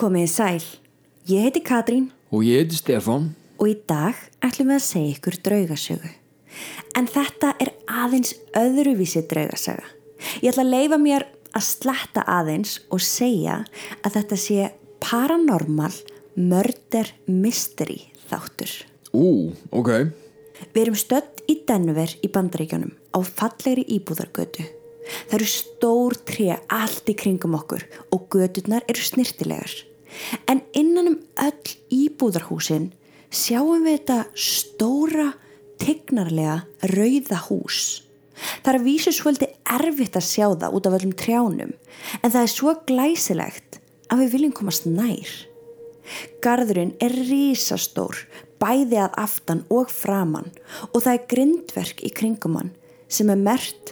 Komið sæl. Ég heiti Katrín Og ég heiti Stefán. og í dag ætlum við að segja ykkur draugasögu. En þetta er aðeins öðruvísi draugasaga. Ég ætla að leifa mér að sletta aðeins og segja að þetta sé paranormal murder mystery þáttur. Ú, ok. Við erum stödd í Denver í bandaríkjónum á fallegri íbúðargötu. Það eru stór tré allt í kringum okkur og göturnar eru snirtilegar. En innan um öll íbúðarhúsin sjáum við þetta stóra, tignarlega rauða hús. Það er að vísu svolítið erfitt að sjá það út af öllum trjánum en það er svo glæsilegt að við viljum komast nær. Garðurinn er rísastór, bæði að aftan og framann og það er grindverk í kringum hann sem er mert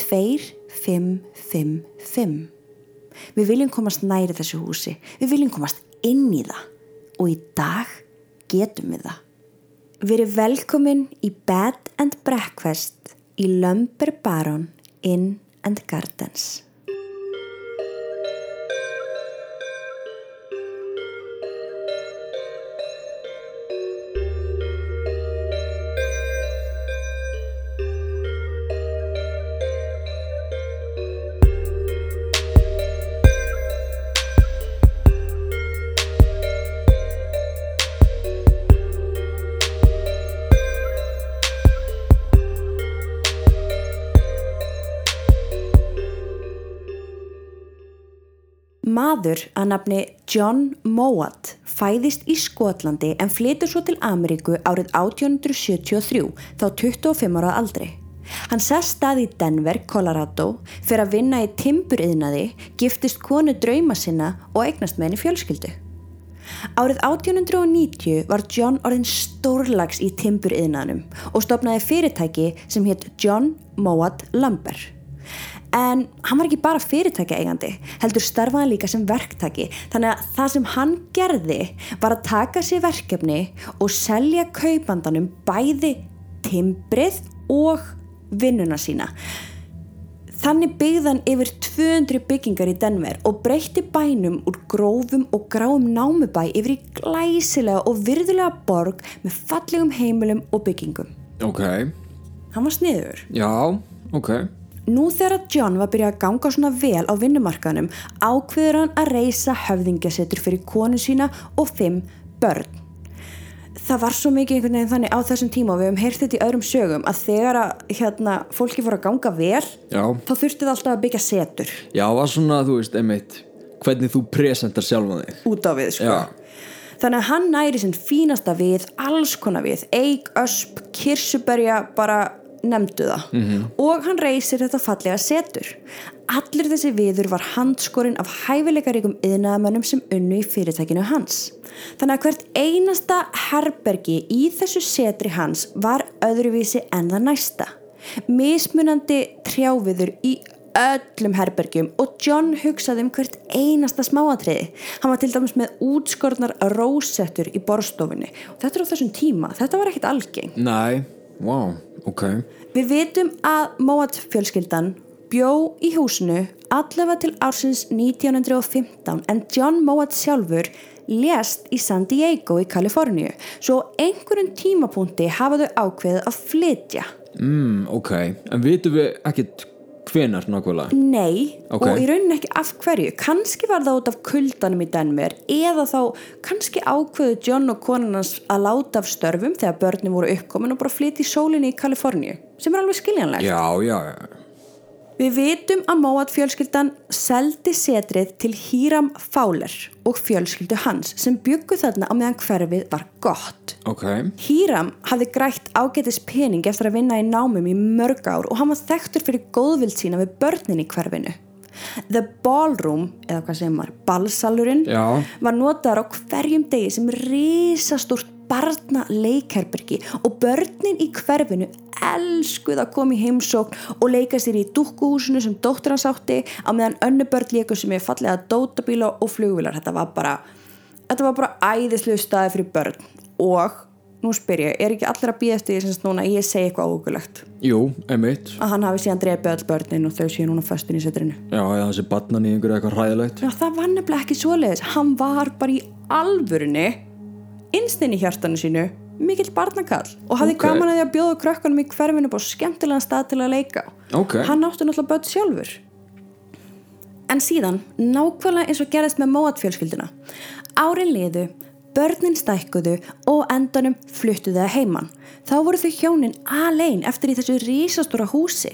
2555. Við viljum komast næri þessu húsi, við viljum komast inn í það og í dag getum við það. Við erum velkomin í Bed and Breakfast í Lumber Baron Inn and Gardens. Maður að nafni John Mowat fæðist í Skotlandi en flytur svo til Ameríku árið 1873 þá 25 ára aldri. Hann sest stað í Denver, Colorado, fyrir að vinna í timburiðnaði, giftist konu drauma sinna og eignast með henni fjölskyldu. Árið 1890 var John orðin stórlags í timburiðnaðnum og stopnaði fyrirtæki sem hétt John Mowat Lumber. En hann var ekki bara fyrirtækja eigandi, heldur starfaði líka sem verktaki þannig að það sem hann gerði var að taka sér verkefni og selja kaupandanum bæði timbrið og vinnuna sína. Þannig byggði hann yfir 200 byggingar í Denver og breytti bænum úr grófum og gráum námubæ yfir í glæsilega og virðulega borg með fallegum heimilum og byggingum. Ok. Hann var sniður. Já, ok. Nú þegar að John var byrjað að ganga svona vel á vinnumarkaðnum ákveður hann að reysa höfðingjasetur fyrir konu sína og fimm börn. Það var svo mikið einhvern veginn þannig á þessum tíma og við hefum heyrt þetta í öðrum sögum að þegar að hérna, fólki fór að ganga vel Já. þá þurfti það alltaf að byggja setur Já, var svona, þú veist, einmitt, hvernig þú presentar sjálfan þig. út á við sko. Já. Þannig að hann næri sinn fínasta við, alls konar við, eig, ösp, kirsuberja, bara nefndu það. -hmm. Og hann reysir þetta fallega setur. Allir þessi viður var handskorinn af hæfileikaríkum yðnaðamönnum sem unnu í fyrirtækinu hans. Þannig að hvert einasta herbergi í þessu setri hans var öðruvísi en það næsta. Mismunandi trjáviður í öllum herbergjum og John hugsaði um hvert einasta smáatriði. Hann var til dæmis með útskornar rósettur í borstofunni og þetta er á þessum tíma, þetta var ekkit algeng. Nei, wow, ok. Við vitum að Moat fjölskyldan bjó í húsinu allavega til ársins 1915 en John Moat sjálfur lést í San Diego í Kaliforníu svo einhverjum tímapunkti hafa þau ákveðið að flytja. Mm, ok. En vitum við ekkert hvenar nákvæmlega? Nei, Ok. og í rauninni ekki af hverju kannski var það út af kuldanum í Denver eða þá kannski ákveðu John og konan hans að láta af störfum þegar börnin voru uppkomin og bara flytja í sólinni í Kaliforníu sem er alveg skiljanlegt. Já, já, já. Við vitum að Móat fjölskyldan seldi setrið til Híram Fowler og fjölskyldu hans sem byggu þarna á meðan hverfið var gott. Ok. Híram hafði grætt ágætis pening eftir að vinna í námum í mörg ár og hann var þekktur fyrir góðvild sína við börnin í hverfinu. The Ballroom, eða hvað sem var, ballsalurinn, Já. var notaður á hverjum degi sem risastórt barna leikherbergi og börnin í hverfinu elskuð að koma í heimsókn og leika sér í dúkkuhúsinu sem dóttur hans átti á meðan önnu börn leikur sem er fallega dótabíla og flugvilar þetta var bara þetta var bara æðislu staði fyrir börn. Og nú spyr ég, er ekki allir að býða eftir því sem núna ég segi eitthvað ógulegt Jú, einmitt. Að hann hafi síðan drefið öll börnin og þau séu núna föstin í setrinu. Já, eða þessi batnan í einhverju eitthvað hræðilegt. Já, það var nefnilega ekki svoleiðis. Hann var bara í alvörunni innstinn í hjartanu sínu mikill barnakall og hafði Ok. gaman að því að bjóða krökkunum í hverfinu á skemmtilegan stað til að leika Ok. hann átti náttúrulega börn sjálfur en síðan nákvæmlega eins og gerðist með Móat fjölskylduna árin liðu börnin stækkuðu og endanum fluttuðu það heiman. Þá voru þau hjónin alein eftir í þessu rísastóra húsi.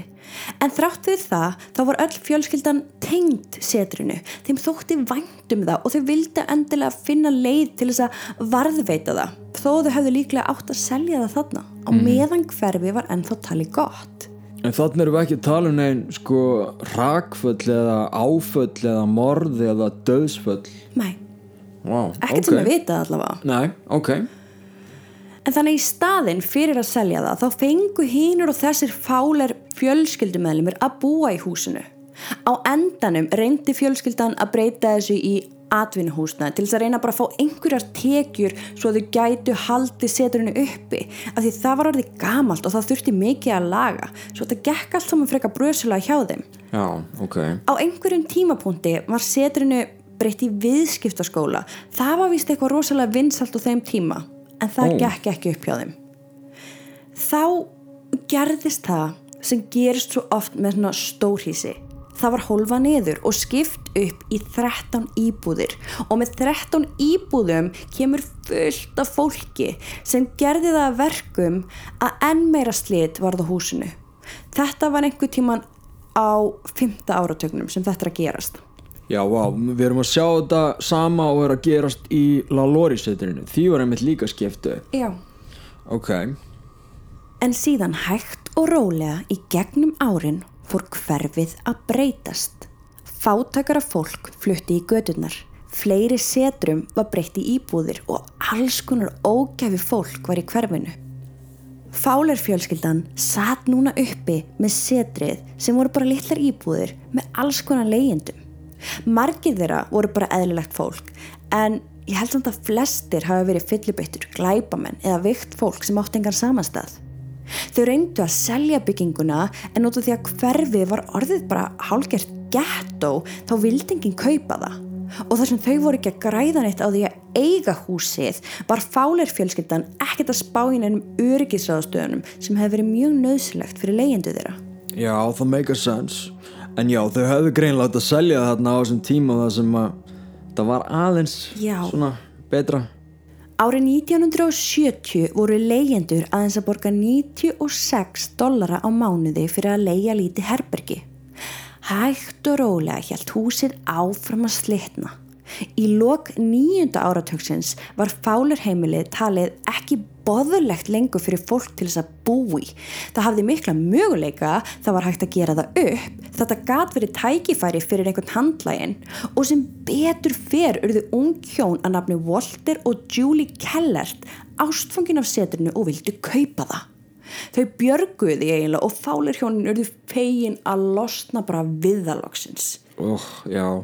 En þrátt við það þá var öll fjölskyldan tengd setrinu. Þeim þótti vænt um það og þau vildi endilega finna leið til þess að varðveita það. Þó þau hefðu líklega átt að selja það þarna. Á meðan hverfi var ennþá talið gott. En þannig erum við ekki að tala um neginn sko rakföll eða áföll eða morð eða döðsföll Nei, Vá, ekkert ok. sem við vitað allavega Nei, ok En þannig í staðinn fyrir að selja það þá fengu hínur og þessir fálar fjölskyldumæðlumir að búa í húsinu. Á endanum reyndi fjölskyldan að breyta þessu í atvinnuhúsna til þess að reyna bara að fá einhverjar tekjur svo þau gætu haldið seturinu uppi af því það var orðið gamalt og það þurfti mikið að laga svo þetta gekk allt saman frekar brösulega hjá þeim. Já, ok Á einhverjum tímapunkti var seturinu breytt í viðskiptaskóla. Það var vist eitthvað rosalega vinsalt á þeim tíma en það Ó. gekk ekki upp hjá þeim. Þá gerðist það sem gerist svo oft með svona stórhísi. Það var hólfa niður og skipt upp í 13 íbúðir og með 13 íbúðum kemur fullt af fólki sem gerði það að verkum að enn meira slit varð á húsinu. Þetta var einhver tíman á 5. áratögnum sem þetta er að gerast. Já, vá, við erum að sjá þetta sama og er að gerast í La Lori seturinu Því var einmitt líka skiptu Já. Ok, En síðan hægt og rólega í gegnum árin fór hverfið að breytast. Fátækara fólk flutti í gödurnar. Fleiri setrum var breytt í íbúðir og alls konar ógæfi fólk var í hverfinu. Fálarfjölskyldan satt núna uppi með setrið sem voru bara litlar íbúðir með alls konar leyendum. Margir þeirra voru bara eðlilegt fólk en ég held samt að flestir hafa verið fyllibittur, glæpamenn eða vikt fólk sem átt engan samanstað. Þau reyndu að selja bygginguna en af því að hverfið var orðið bara hálgert ghetto þá vildi enginn kaupa það. Og þar sem þau voru ekki að græða neitt á því að eiga húsið var fálir fjölskyldan ekkert að spá í neinum öryggisráðstöðunum sem hefði verið mjög nöðsilegt fyrir leyendu þeirra. já, það make a sense En já, þau hefðu greinlega átt að selja þarna á þessum tíma þar sem að það var aðeins Já. svona betra Árið 1970 voru leyendur aðeins að borga 96 dollara á mánuði fyrir að leia líti herbergi. Hægt og rólega hjælt húsið áfram að slitna. Í lok nýjunda áratöksins var fálurheimilið talið ekki boðulegt lengur fyrir fólk til þess að búi. Það hafði mikla möguleika, það var hægt að gera það upp, þetta gat verið tækifæri fyrir einhvern handlægin og sem betur fer urðu ung hjón að nafni Walter og Julie Kellert ástfangin af seturinu og vildu kaupa það. Þau björguðu því eiginlega og fálir hjónin urðu fegin að losna bara viðaloksins. Óh, já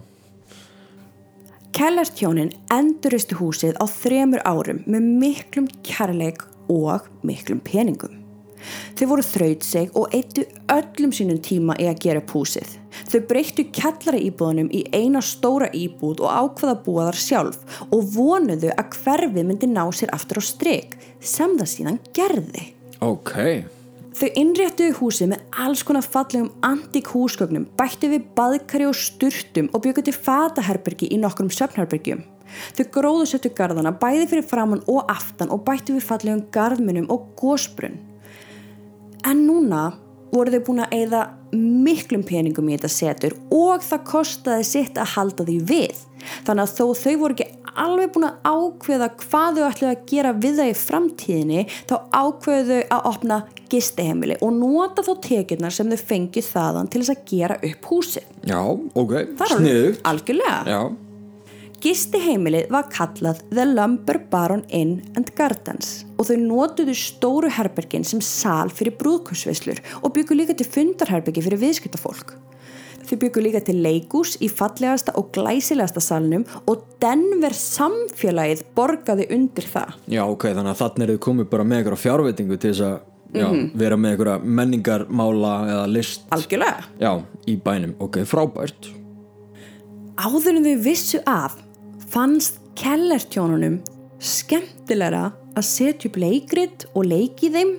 Kellert hjónin enduristu húsið á þremur árum með miklum kærleik og miklum peningum. Þau voru þrautseg og eittu öllum sínum tíma í að gera upp húsið. Þau breyttu kjallara íbúðunum í eina stóra íbúð og ákvaða búa þar sjálf og vonuðu að hverfið myndi ná sér aftur á stryk sem það síðan gerði. Ok, Þau innréttuðu húsið með alls konar fallegum antík húsgögnum, bættu við baðkari og sturtum og byggu til fataherbergi í nokkrum söfnherbergjum. Þau gróðu settu garðana bæði fyrir framann og aftan og bættu við fallegum garðmunum og gósbrunn. En núna voru þau búin að eyða miklum peningum í þetta setur og það kostaði sitt að halda því við. Þannig að þó þau voru ekki alveg búin að ákveða hvað þau ætluðu að gera við það í framtíðinni þá ákveðu þau að opna gisteheimili og nota þá tekjurnar sem þau fengið þaðan til þess að gera upp húsið. já, ok, sniðugt algjörlega. Já, Gistiheimilið var kallað The Lumber Baron Inn and Gardens og þau notuðu stóru herbergin sem sal fyrir brúðkursveislur og byggu líka til fundarherbergi fyrir viðskiptafólk. Þau byggu líka til leikús í fallegasta og glæsilegasta salnum og Denver samfélagið borgaði undir það. Já, ok, þannig að þannig er þið komið bara með eitthvað fjárveitingu til þess að já, vera með eitthvað menningarmála eða list Algjörlega. Já, í bænum, ok, frábært Áður en þau vissu af fannst kellertjónunum skemmtilegra að setja upp leikrit og leiki þeim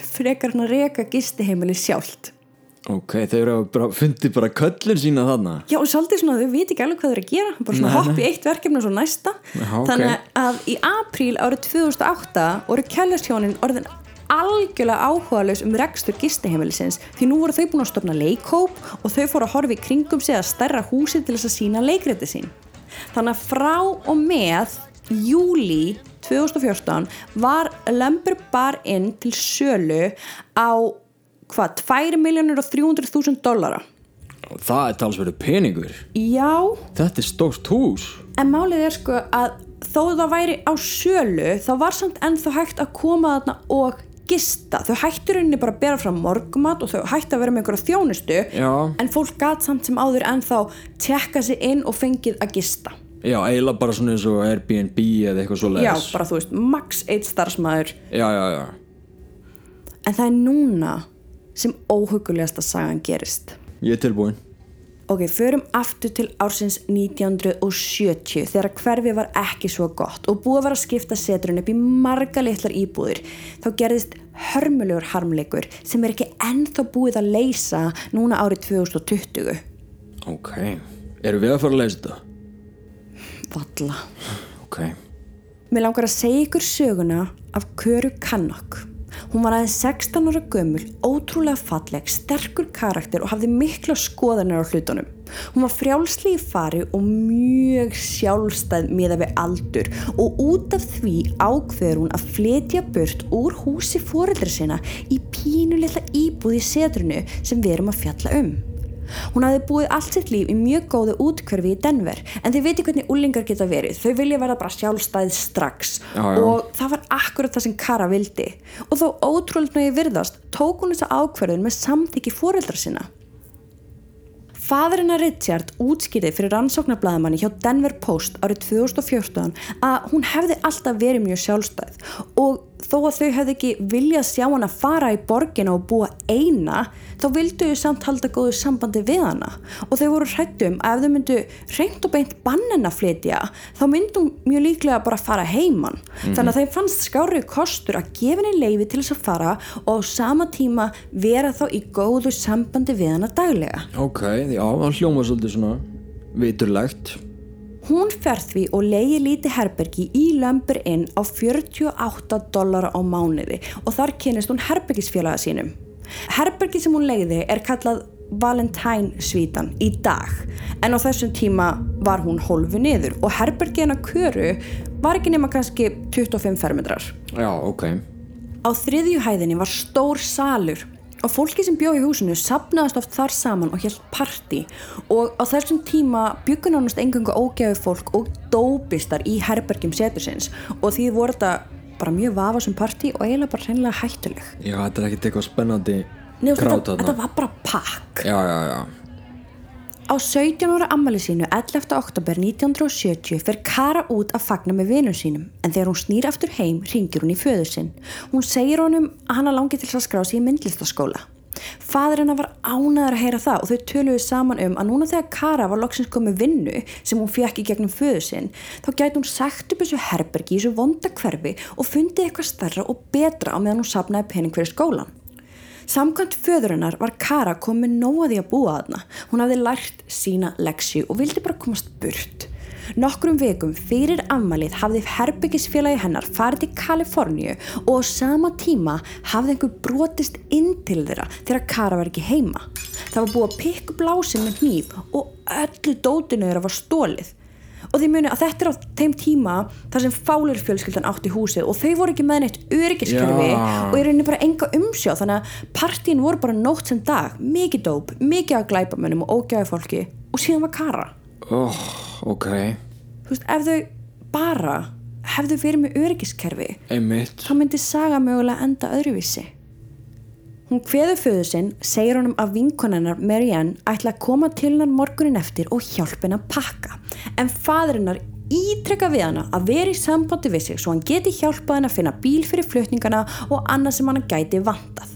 frekar hann að reka gistiheimili sjálft. Ok, þeir eru bara fundið bara köllin sína þarna. Já, og svolítið svona, þau viti ekki alveg hvað þau eru að gera. Bara svona hopp í eitt verkefni og svo næsta. Já, ok. þannig að í apríl árið 2008 voru kjælastjónin orðin algjörlega áhugalaus um rekstur gistiheimilisins. Því nú voru þau búin að stopna leikhóp og þau fóru að horfa í kringum sig að stærra húsi til þess að sína leikriti sín. Þannig að frá og með júli 2014 var Lumber Bar Inn til sölu á hvað, 2 miljónir og 300.000 dollara? Það er talsverðu peningur. Já, Þetta er stórt hús. En málið er sko að þó það væri á sölu þá var samt ennþá hægt að koma þarna og gista. Þau hættu rauninni bara að bera fram morgumat og þau hættu að vera með einhverja þjónustu Já, en fólk gat samt sem áður ennþá tjekka sig inn og fengið að gista. já, eiginlega bara svona eins og Airbnb eða eitthvað svo Já, bara þú veist, max eitt starfsmæður Já, já, já. En það er núna sem óhugulegasta sagan gerist. Ég er tilbúin Ok, förum aftur til ársins 1970 þegar hverfi var ekki svo gott og búið var að skipta setrun upp í marga litlar íbúðir. Þá gerðist hörmulegur harmleikur sem er ekki ennþá búið að leysa núna árið 2020. Ok, erum við að fara að leysa þetta? Valla. Ok, Mér langar að segja ykkur söguna af Köru Kannok. Hún var aðeins 16 ára gömul, ótrúlega falleg, sterkur karakter og hafði mikla skoðanir á hlutunum. Hún var frjálsli í fari og mjög sjálfstæð miða við aldur og út af því ákveður hún að fletja burt úr húsi foreldra sinna í pínulilla íbúð í setrunu sem við erum að fjalla um. Hún hafði búið allt sitt líf í mjög góðu útkverfi í Denver en þið veitir hvernig úlingar geta verið. Þau vilja verða bara sjálfstæð strax Já, já. og það var akkurat það sem Kara vildi. Og þó ótrúlega ég virðast tók hún þessa ákverðun með samþykki foreldra sinna. Fadurinn að Richard útskýrði fyrir rannsóknarblæðamanni hjá Denver Post árið 2014 að hún hefði alltaf verið mjög sjálfstæð og þó að þau hefði ekki viljað sjá hana fara í borgina og búa eina þá vildu þau samt halda góðu sambandi við hana. Og þau voru hrættum að ef þau myndu reynd og beint bannin að flytja þá myndi hún mjög líklega bara fara heiman. Þannig að þeim fannst skárið kostur að gefa henni leifi til þess að fara og á sama tíma vera þá í góðu sambandi við hana daglega. Ok, já, það hljóma svolítið svona viturlegt Hún fer því og leiði lítið herbergi í Lumber Inn á 48 dollara á mánuði og þar kynist hún herbergisfélaga sínum. Herbergi sem hún leiði er kallað Valentine svítan í dag en á þessum tíma var hún hólfu niður og herbergi hennar köru var ekki nema kannski 25 fermetrar. Já, ok Á þriðju hæðinni var stór salur og fólki sem bjó í húsinu sapnaðist oft þar saman og helt party og á þessum tíma byggun ánast engungu ógæfi fólk og dópistar í herbergjum setursins og því voru þetta bara mjög vafasum party og eiginlega bara hreinlega hættuleg. Já, þetta er ekkert eitthvað spennandi Nei, krát þetta, þetta þarna var bara pakk. Já, já, já Á 17 ára ammali sínu 11. oktober 1970 fer Kara út að fagna með vinum sínum en þegar hún snýr aftur heim ringir hún í föður sinn. Hún segir honum að hana langi til að skrá sig í myndlistaskóla. Fadur hennar var ánæður að heyra það og þau töluðu saman um að núna þegar Kara var loksins komið vinnu sem hún fekk í gegnum föðu sinn þá gæti hún sagt upp þessu herbergi í þessu vonda hverfi og fundið eitthvað stærra og betra á meðan hún sapnaði pening fyrir skólan. Samkvæmt föðurinnar var Kara komið nóaði að búa þarna. Hún hafði lært sína leksi og vildi bara komast burt. Nokkrum vikum fyrir afmælið hafði herbyggisfélagi hennar farið til Kaliforníu og á sama tíma hafði einhver brotist inn til þeirra þegar Kara var ekki heima. Það var búið að pikka blásin með hníf og öllu dótinu þeirra var stólið. Og því muni að þetta er á þeim tíma þar sem fálir fjölskyldan átti húsið og þau voru ekki með neitt öryggiskerfi og í rauninni bara enga umsjá þannig að partíin voru bara nótt sem dag, mikið dóp, mikið að glæpamönnum og ógæði fólki og síðan var Kara. oh, Ok, Þú veist, ef þau bara hefðu verið með öryggiskerfi einmitt þá myndi saga mögulega enda öðruvísi. Hún kveður föðu sinn, segir honum að vinkonennar Marianne ætla að koma til hann morgunin eftir og hjálpa henn að pakka. En fadrinnar ítrekka við hana að vera í sambandi við sig svo hann geti hjálpað henn að finna bíl fyrir flutningana og annað sem hann gæti vantað.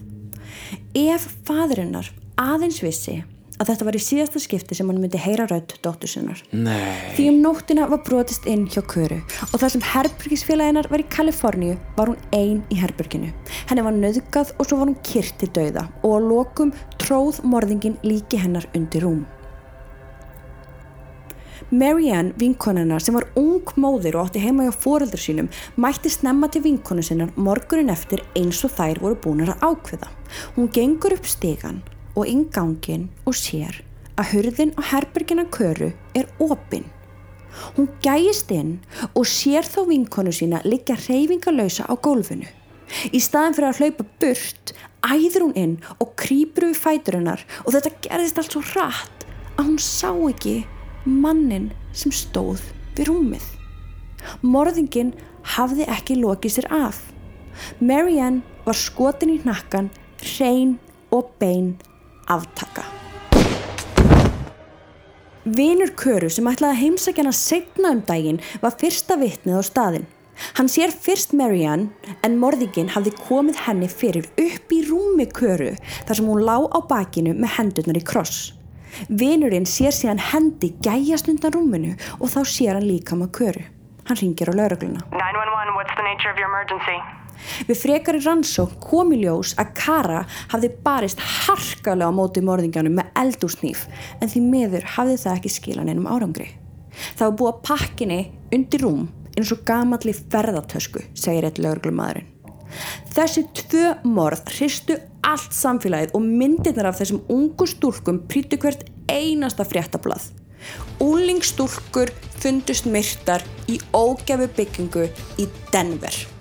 Ef fadrinnar aðeins vissi að þetta var í síðasta skipti sem hann myndi heyra rödd dóttur sinnar. Nei Því um nóttina var brotist inn hjá Köru og þar sem herbyrgisfélaginar var í Kaliforníu var hún ein í herbyrginu. Henni var nöðgað og svo var hún kyrt til dauða og að lokum tróð morðingin líki hennar undir rúm. Marianne, vinkonennar sem var ung móðir og átti heima hjá fóreldur sínum, mætti snemma til vinkonu sinnar morgunin eftir eins og þær voru búinar að ákveða. Hún gengur upp stegan og inn gangin og sér að hurðin á herbergina köru er opinn. Hún gæjist inn og sér þá vinkonu sína liggja reyfingalösa á gólfinu. Í staðin fyrir að hlaupa burt, æður hún inn og krýpur við fætur hennar og þetta gerðist allt svo hratt að hún sá ekki mannin sem stóð við rúmið. Morðingin hafði ekki lokið sér af. Marianne var skotin í hnakkan, hrein og bein aftaka. Vinur Köru sem ætlaði að heimsækja hana setna um daginn var fyrsta vitnið á staðinn. Hann sér fyrst Marianne en morðingin hafði komið henni fyrir upp í rúmi Köru þar sem hún lá á bakinu með hendurnar í kross. Vinurinn sér síðan hendi gæjast undan rúminu og þá sér hann líka með Köru. Hann ringir á laurugluna. 911, what's the nature of your emergency? Við frekari rannsók kom í ljós að Kara hafði barist harkalega á móti morðingjanum með eldúsnýf en því miður hafði það ekki skilan einum árangri. Það var búið að pakkinni undir rúm eins og gamalli ferðartösku, segir eitt lögreglumadurinn. Þessi tvö morð hristu allt samfélagið og myndirnar af þessum ungu stúlkum prýttu hvert einasta fréttablað. Úlingstúlkur fundust myrtar í ógæfu byggingu í Denver.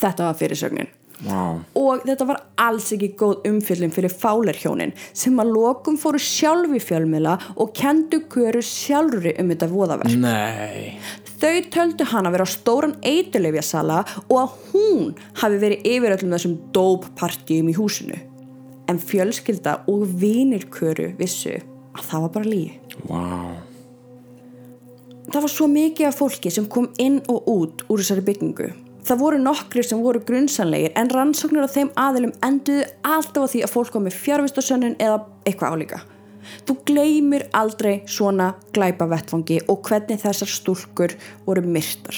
Þetta var fyrirsögnin. Vá Og þetta var alls ekki góð umfyllin fyrir fálerhjónin sem að lokum fóru sjálfi fjölmila og kendu köru sjálfri um þetta voðaverk. Nei Þau töldu hann að vera á stóran eiturleifjasala og að hún hafi verið yfir öllum þessum dóppartíum í húsinu. En fjölskylda og vinir köru vissu að það var bara lígi. Vá Það var svo mikið af fólki sem kom inn og út úr þessari byggingu. Það voru nokkri sem voru grunnsanlegir en rannsóknir á þeim aðilum enduðu alltaf á því að fólk kom með fjárvistasönnun eða eitthvað álíka. Þú gleymir aldrei svona glæpa vettfangi og hvernig þessar stúlkur voru myrtar.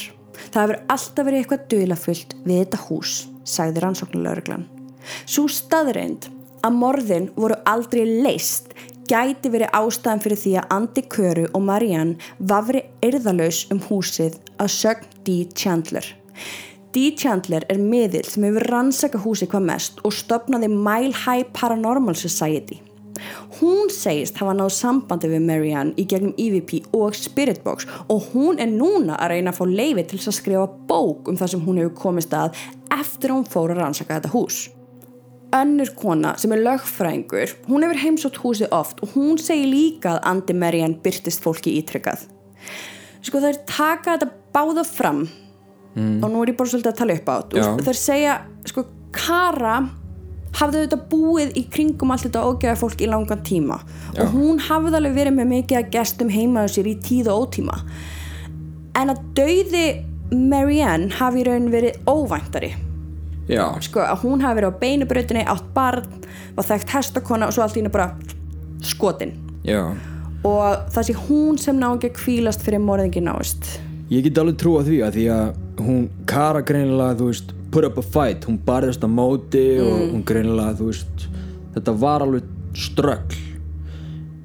Það hefur alltaf verið eitthvað dölafullt við þetta hús, sagði rannsóknarlauruglan. Svo staðreind að morðin voru aldrei leist gæti verið ástæðan fyrir því að Andi Köru og Marianne vafri erðalaus um húsið að sögn D. Chandler. D. Chandler er miðill sem hefur rannsaka húsið hvað mest og stopnaði Mile High Paranormal Society. Hún segist hafa náð sambandi við Marianne í gegnum EVP og Spirit Box og hún er núna að reyna að fá leifi til að skrifa bók um það sem hún hefur komist að eftir að hún fór að rannsaka þetta hús. Önnur kona sem er lögfræðingur, hún hefur heimsótt húsið oft og hún segir líka að Andi Marianne byrtist fólki ítrykkað. Sko þær taka þetta báða fram og nú er ég bara svolítið að tala upp á. Þetta. Þær segja, sko, Kara hafði þetta búið í kringum allt þetta ógeða fólk í langan tíma. Já. og hún hafði alveg verið með mikið að gestum heima á sér í tíð og ótíma. En að dauði Marianne hafi í raun verið óvæntari. Já. Sko, að hún hafi verið á beinubrautinni átt barn, var þekkt hestakona og svo allt í henni bara skotin. Já. Og það sé hún sem ná ekki að kvílast fyrir morðingi náist Ég get alveg trúa því að því að hún Kara greinilega, þú veist, put up a fight. Hún barðist á móti og Mm. hún greinilega, þú veist þetta var alveg ströggl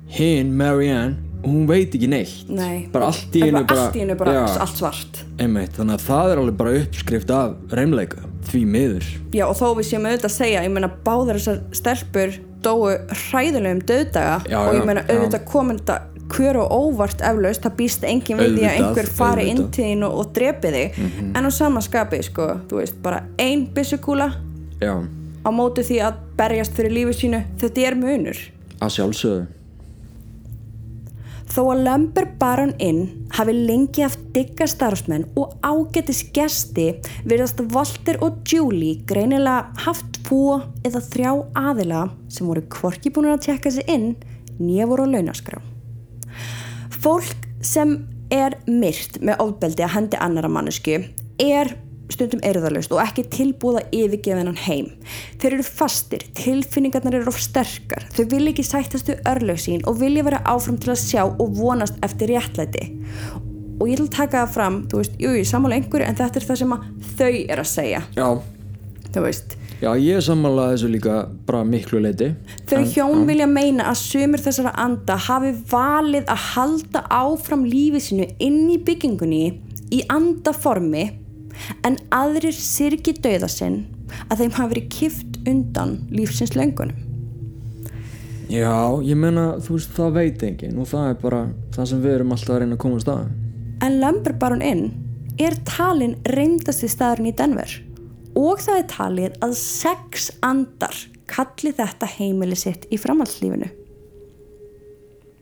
hinn, Marianne hún veit ekki neitt. Nei. bara allt í hennu bara allt í bara já, allt svart. Einmitt, þannig að það er alveg bara uppskrift af reymleika, því miður. Já og þó við séum auðvitað að segja ég meina báðar þessar stelpur dóu hræðilegum döðdaga og ég meina auðvitað komin þetta hver og óvart eflaust, það býst engin við því að einhver fari inn til þín og, og drepi þig. En á sama skapi sko, þú veist, bara ein byssukúla já, á móti því að berjast fyrir lífi sínu þetta er munur. Að sjálfsögðu. Þó að Lumber Baron Inn hafi lengi haft digga starfsmenn og ágætis gesti virðast Walter og Julie greinilega haft tvo eða þrjá aðila sem voru hvorki búin að tjekka sig inn nýja voru á launaskrá. Fólk sem er myrt með ofbeldi að hendi annara mannesku er stundum erðalust og ekki tilbúða yfirgeðinan heim. Þeir eru fastir, tilfinningarnar eru of sterkar, þau vilja ekki sættastu örlög sín og vilja vera áfram til að sjá og vonast eftir réttlæti. Og ég vil taka það fram, þú veist, jú, ég samála einhverju en þetta er það sem þau er að segja, Já, þú veist. Já ég sammála þessu líka bara miklu leiti Þau hjón vilja meina að sumir þessara anda hafi valið að halda áfram lífi sinu inn í byggingunni í andaformi en aðrir sirki dauða sinn að þeim hafi verið kift undan lífsins löngunum. Já, ég meina, þú veist, það veit enginn og það er bara það sem við erum alltaf að reyna að komast að En Lumber Baron Inn er talin reyndasti staðurinn í Denver og það er talið að sex andar kalli þetta heimili sitt í framhaldslífinu.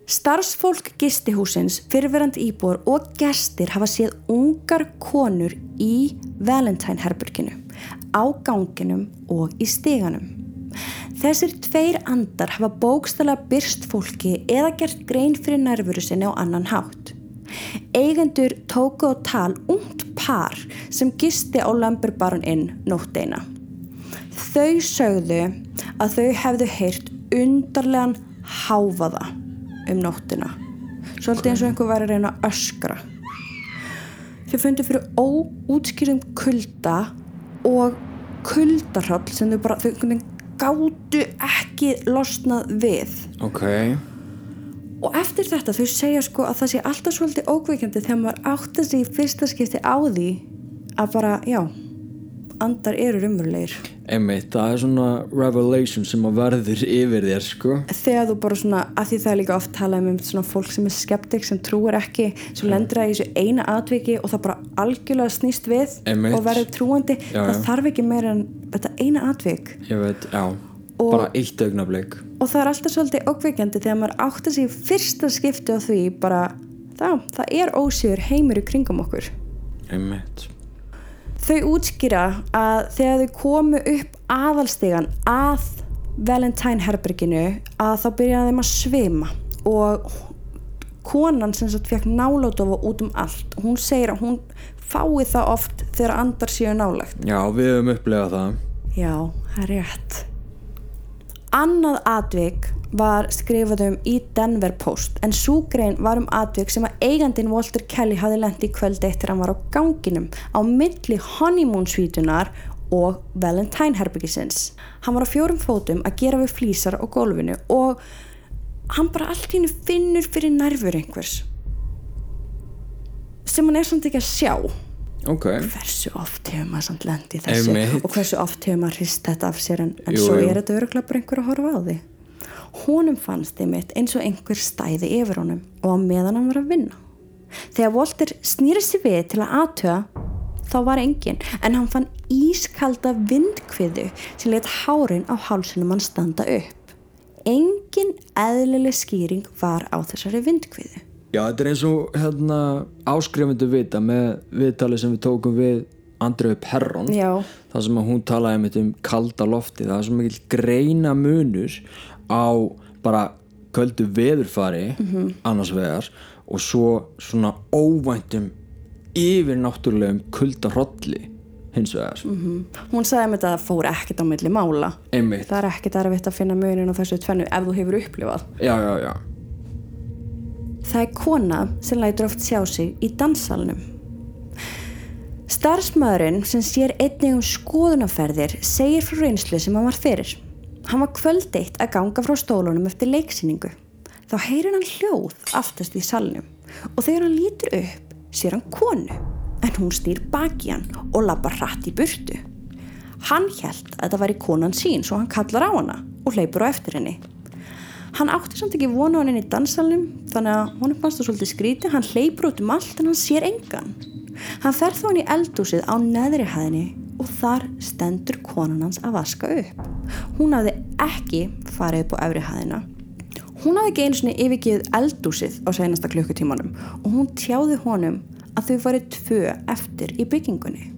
Starfsfólk gistihúsins, fyrirverandi íbúar og gestir hafa séð ungar konur í Valentine herburkinu, á ganginum og í steganum. Þessir tveir andar hafa bókstala byrst fólki eða gert grein fyrir nærvöru sinni á annan hátt. Eigendur tóku á tal ungt par sem gisti á Lumberbaron Inn nótt eina. Þau sögðu að þau hefðu heyrt undarlegan háfaða um nóttina. Svolítið eins og einhver væri að reyna að öskra. Þau fundu fyrir óútskýrðum kulda og kuldarhöll sem þau bara, þau gátu ekki losnað við. Ok, Og eftir þetta þau segja sko að það sé alltaf svolítið ókveikjandi þegar maður átta sig í fyrsta skipti á því að bara, já, andar eru rumurlegir. einmitt, það er svona revelation sem að verður yfir þér, sko Þegar þú bara svona, að því það er líka oft talað um svona fólk sem er skeptik, sem trúir ekki, sem lendur það í þessu eina atviki og það bara algjörlega snýst við Einmitt. og verður trúandi. Já, það já. þarf ekki meira en þetta eina atvik. Ég veit, já, Og- bara eitt augnablik Og það er alltaf svolítið ókveikjandi þegar maður átta sig í fyrsta skipti á því bara, það, það er ósýður heimur í kringum okkur. Einmitt. Þau útskýra að þegar þau komu upp aðalstegan að Valentine herberginu að þá byrjaði þeim að svima. Og konan sem sagt fekk nálátofa út um allt hún segir að hún fái það oft þegar andar séu nálagt Já, við höfum upplegað það. Já, það er rétt Annað atvik var skrifað um í Denver Post en súgrein var um atvik sem að eigandin Walter Kelly hafði lendi í kvöldi eftir að hann var á ganginum á milli honeymoon svítunar og Valentine herbyggisins. Hann var á fjórum fótum að gera við flýsar á gólfinu og hann bara allt í hennu finnur fyrir nærfur einhvers sem hann er samt ekki að sjá Ok, hversu oft hefur maður samt lendi þessu Einmitt. og hversu oft hefur maður hrist þetta af sér en, en Jú, svo jú. er þetta öruglega bara einhver að horfa á því honum fannst þið mitt eins og einhver stæði yfir honum og á meðan hann var að vinna. Þegar Walter snýri sig við til að aðtöða þá var engin en hann fann ískalda vindkviðu sem let hárin á hálsunum hann standa upp. Engin eðlileg skýring var á þessari vindkviðu já, þetta er eins og hérna áskrifundu vita með viðtali sem við tókum við Andreu Perron Já. það sem hún talaði um kalda lofti það er svo mikil greina munur á bara köldu veðurfari -hmm. annars vegar og svo svona óvæntum yfir náttúrulegum kulda hrolli hins vegar. Hún sagði mér að það fór ekkert á milli mála. Einmitt, það er ekkert erfitt að finna munin á þessu tvennu ef þú hefur upplifað. Já já já Það er kona sem lætur oft sjá sig í dansalnum. Starfsmaðurinn sem sér einnig um skoðunaferðir segir frá reynslu sem hann var fyrir. Hann var kvöldeitt að ganga frá stólunum eftir leiksýningu. Þá heyrir hann hljóð aftast í salnum og þegar hann lítur upp sér hann konu en hún stýr baki hann og labbar hratt í burtu. Hann held að þetta væri konan sín svo hann kallar á hana og hleypur á eftir henni. Hann átti samt ekki vona á henni í dansalum þannig að honum fannst það svolítið skríti hann hleypur út um allt en hann sér engan. Hann fer þá hann í eldúsið á neðri hæðinni og þar stendur konan hans að vaska upp. Hún hafði ekki farið upp á efri hæðina. Hún hafði ekki einu sinni yfirgið eldúsið á seinasta klukkutímanum og hún tjáði honum að þau væri tvö eftir í byggingunni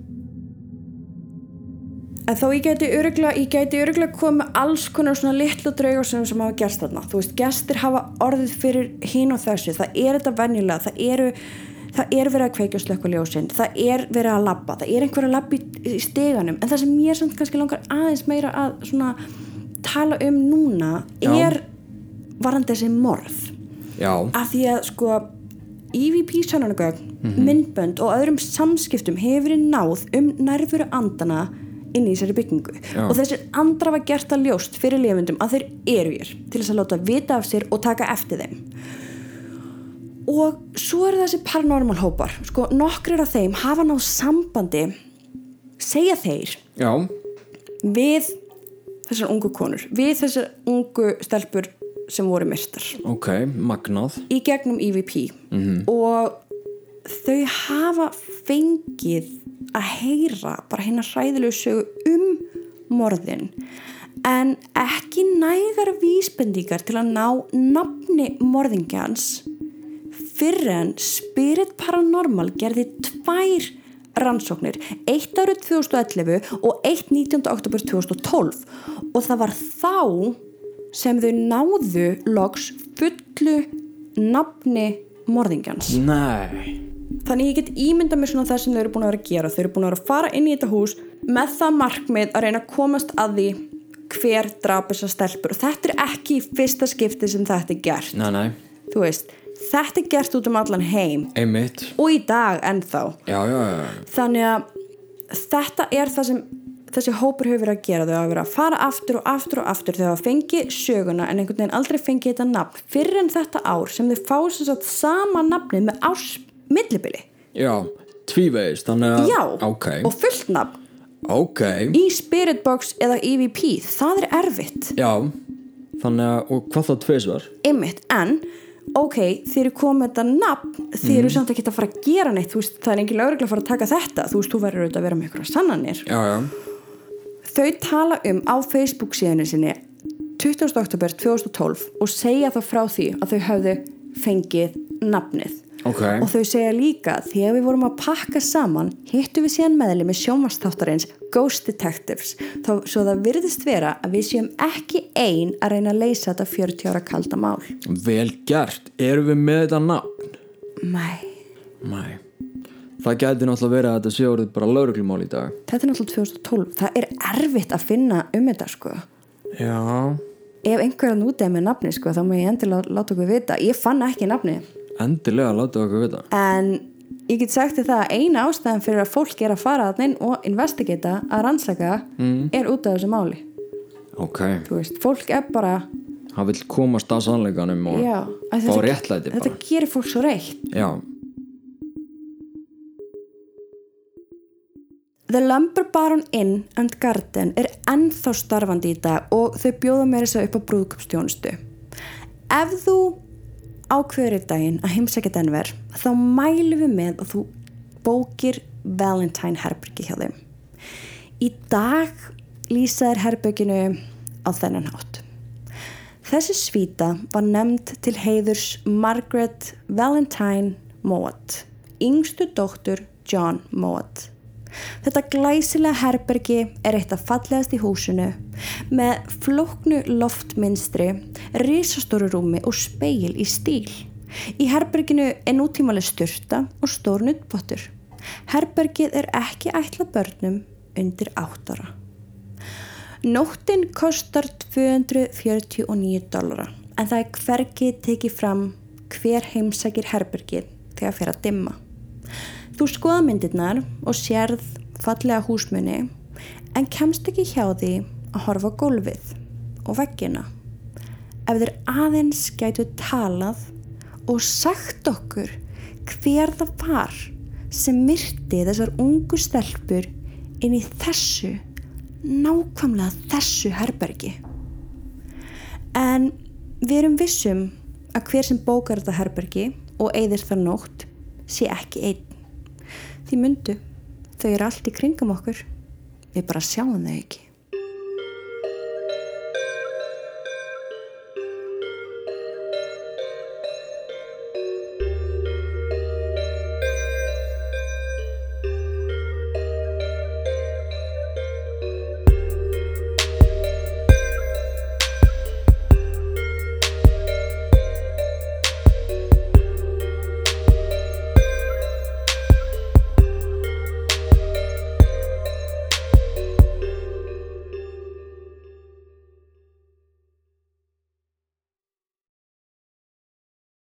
En þó ég gæti öruglega, ég komið alls konar svona litlu draugarsum sem hafa gerst þarna. Þú veist, gestir hafa orðið fyrir hín og þessu. Það er þetta venjulega, það eru, það er verið að kveikja slökkuljósin, það er verið að labba, það er einhver að labba í, steganum. En það sem mér samt kannski langar aðeins meira að svona tala um núna Já. er varandi þessi morð. Já, Af því að sko EVP sannanagögn, myndbönd og öðrum samskiptum hefur verið náð um nærfuru andana inn í þessari byggingu. Já. og þessir andra var gert að ljóst fyrir lifundum að þeir eru hér til þess að láta vita af sér og taka eftir þeim. Og svo eru þessi paranormal hópar. Sko nokkrir af þeim hafa náð sambandi segja þeir já, við þessar ungu konur við þessar ungu stelpur sem voru myrstar ok, magnað. Í gegnum EVP og þau hafa fengið að heyra bara hérna hræðilegu sögu um morðin en ekki nægar vísbendingar til að ná nafni morðingjans fyrir en Spirit Paranormal gerði tvær rannsóknir, eitt árið 2011 og eitt 19. oktober 2012 og það var þá sem þau náðu loks fullu nafni morðingjans. Nei, Þannig ég get ímyndað mér svona það sem þau eru búin að vera að gera. Þau eru búin að vera að fara inn í þetta hús með það markmið að reyna að komast að því hver drap þessar stelpur. Og þetta er ekki fyrsta skipti sem þetta er gert. nei, nei, Þú veist, þetta er gert út um allan heim. Einmitt. Og í dag ennþá. Já, já, já, Þannig að þetta er það sem þessi hópur hefur verið að gera. Þau hafa verið að fara aftur og aftur og aftur. Þau hafa fengið söguna en einhvern veginn aldrei fengið þetta nafn. Fyrir en þetta ár sem þau fá sem sagt sama nafnið með árs millibili. Já að já, Ok, og fullt nafn. Ok. Í Spirit Box eða EVP það er erfitt. Já, þannig að, og hvað þá tvisvar? einmitt, en ok, þeir eru komið þetta nafn þeir eru samt ekki að fara að gera neitt veist, það er engin lögregla að fara að taka þetta þú veist, þú verður auðvitað að vera með ykkur sannanir. Já, já, þau tala um á Facebook síðinu sinni 20. oktober 2012 og segja þá frá því að þau hafðu fengið nafnið ok. Og þau segja líka þegar við vorum að pakka saman hittu við síðan meðli með sjónvastáttarins Ghost Detectives. Þá svo það virðist vera að við séum ekki ein að reyna að leysa þetta 40 ára kalda mál. Vel gert, erum við með þetta nafn? Mæ, Nei Það gæti náttúrulega verið að þetta sé orðið bara lauruglumál í dag. Þetta er náttúrulega 2012 það er erfitt að finna um þetta sko. Já. Ef einhverjan út er með nafni sko þá má ég endilega láta okkur vita. Ég fann ekki nafni Endilega látið okkur vita. En ég get sagt þér það að eina ástæðan fyrir að fólk er að fara að neinn og investigata að rannsaka er út af þessu máli. Ok, þú veist, fólk er bara hann vill komast að sannleikanum og já, fá þetta, réttlæti þetta bara. gerir fólk svo reitt. Já, The Lumber Baron Inn and Garden er ennþá starfandi í dag og þau bjóða meira þess að upp á brúðkupstjónustu ef þú ákveður í daginn að heimsækja Denver þá mælum við með að þú bókir Valentine herbyrgi hjá þeim í dag lýsa þær herbygginu á þennan hátt Þessi svíta var nefnd til heiðurs Margaret Valentine Mowat, yngstu dóttur John Mowat. Þetta glæsilega herbergi er eitt af fallegast í húsinu með flóknu loftminstri, risastóru rúmi og speil í stíl. Í herberginu er nútímalega styrta og stór nuttbottur. Herbergið er ekki ætla börnum undir áttara. Nóttin kostar 249 dollara en það er hvergi tekið fram hver heimsækir herbergið þegar fyrir að dimma. Þú skoða myndirnar og sérð fallega húsmunni en kemst ekki hjá því að horfa gólfið og veggina. Ef þeir aðeins gætu talað og sagt okkur hver það var sem myrti þessar ungu stelpur inn í þessu nákvæmlega þessu herbergi en við erum vissum að hver sem bókar þetta herbergi og eigðir þar nótt sé ekki einn því myndu þau eru allt í kringum okkur. Við bara sjáum þau ekki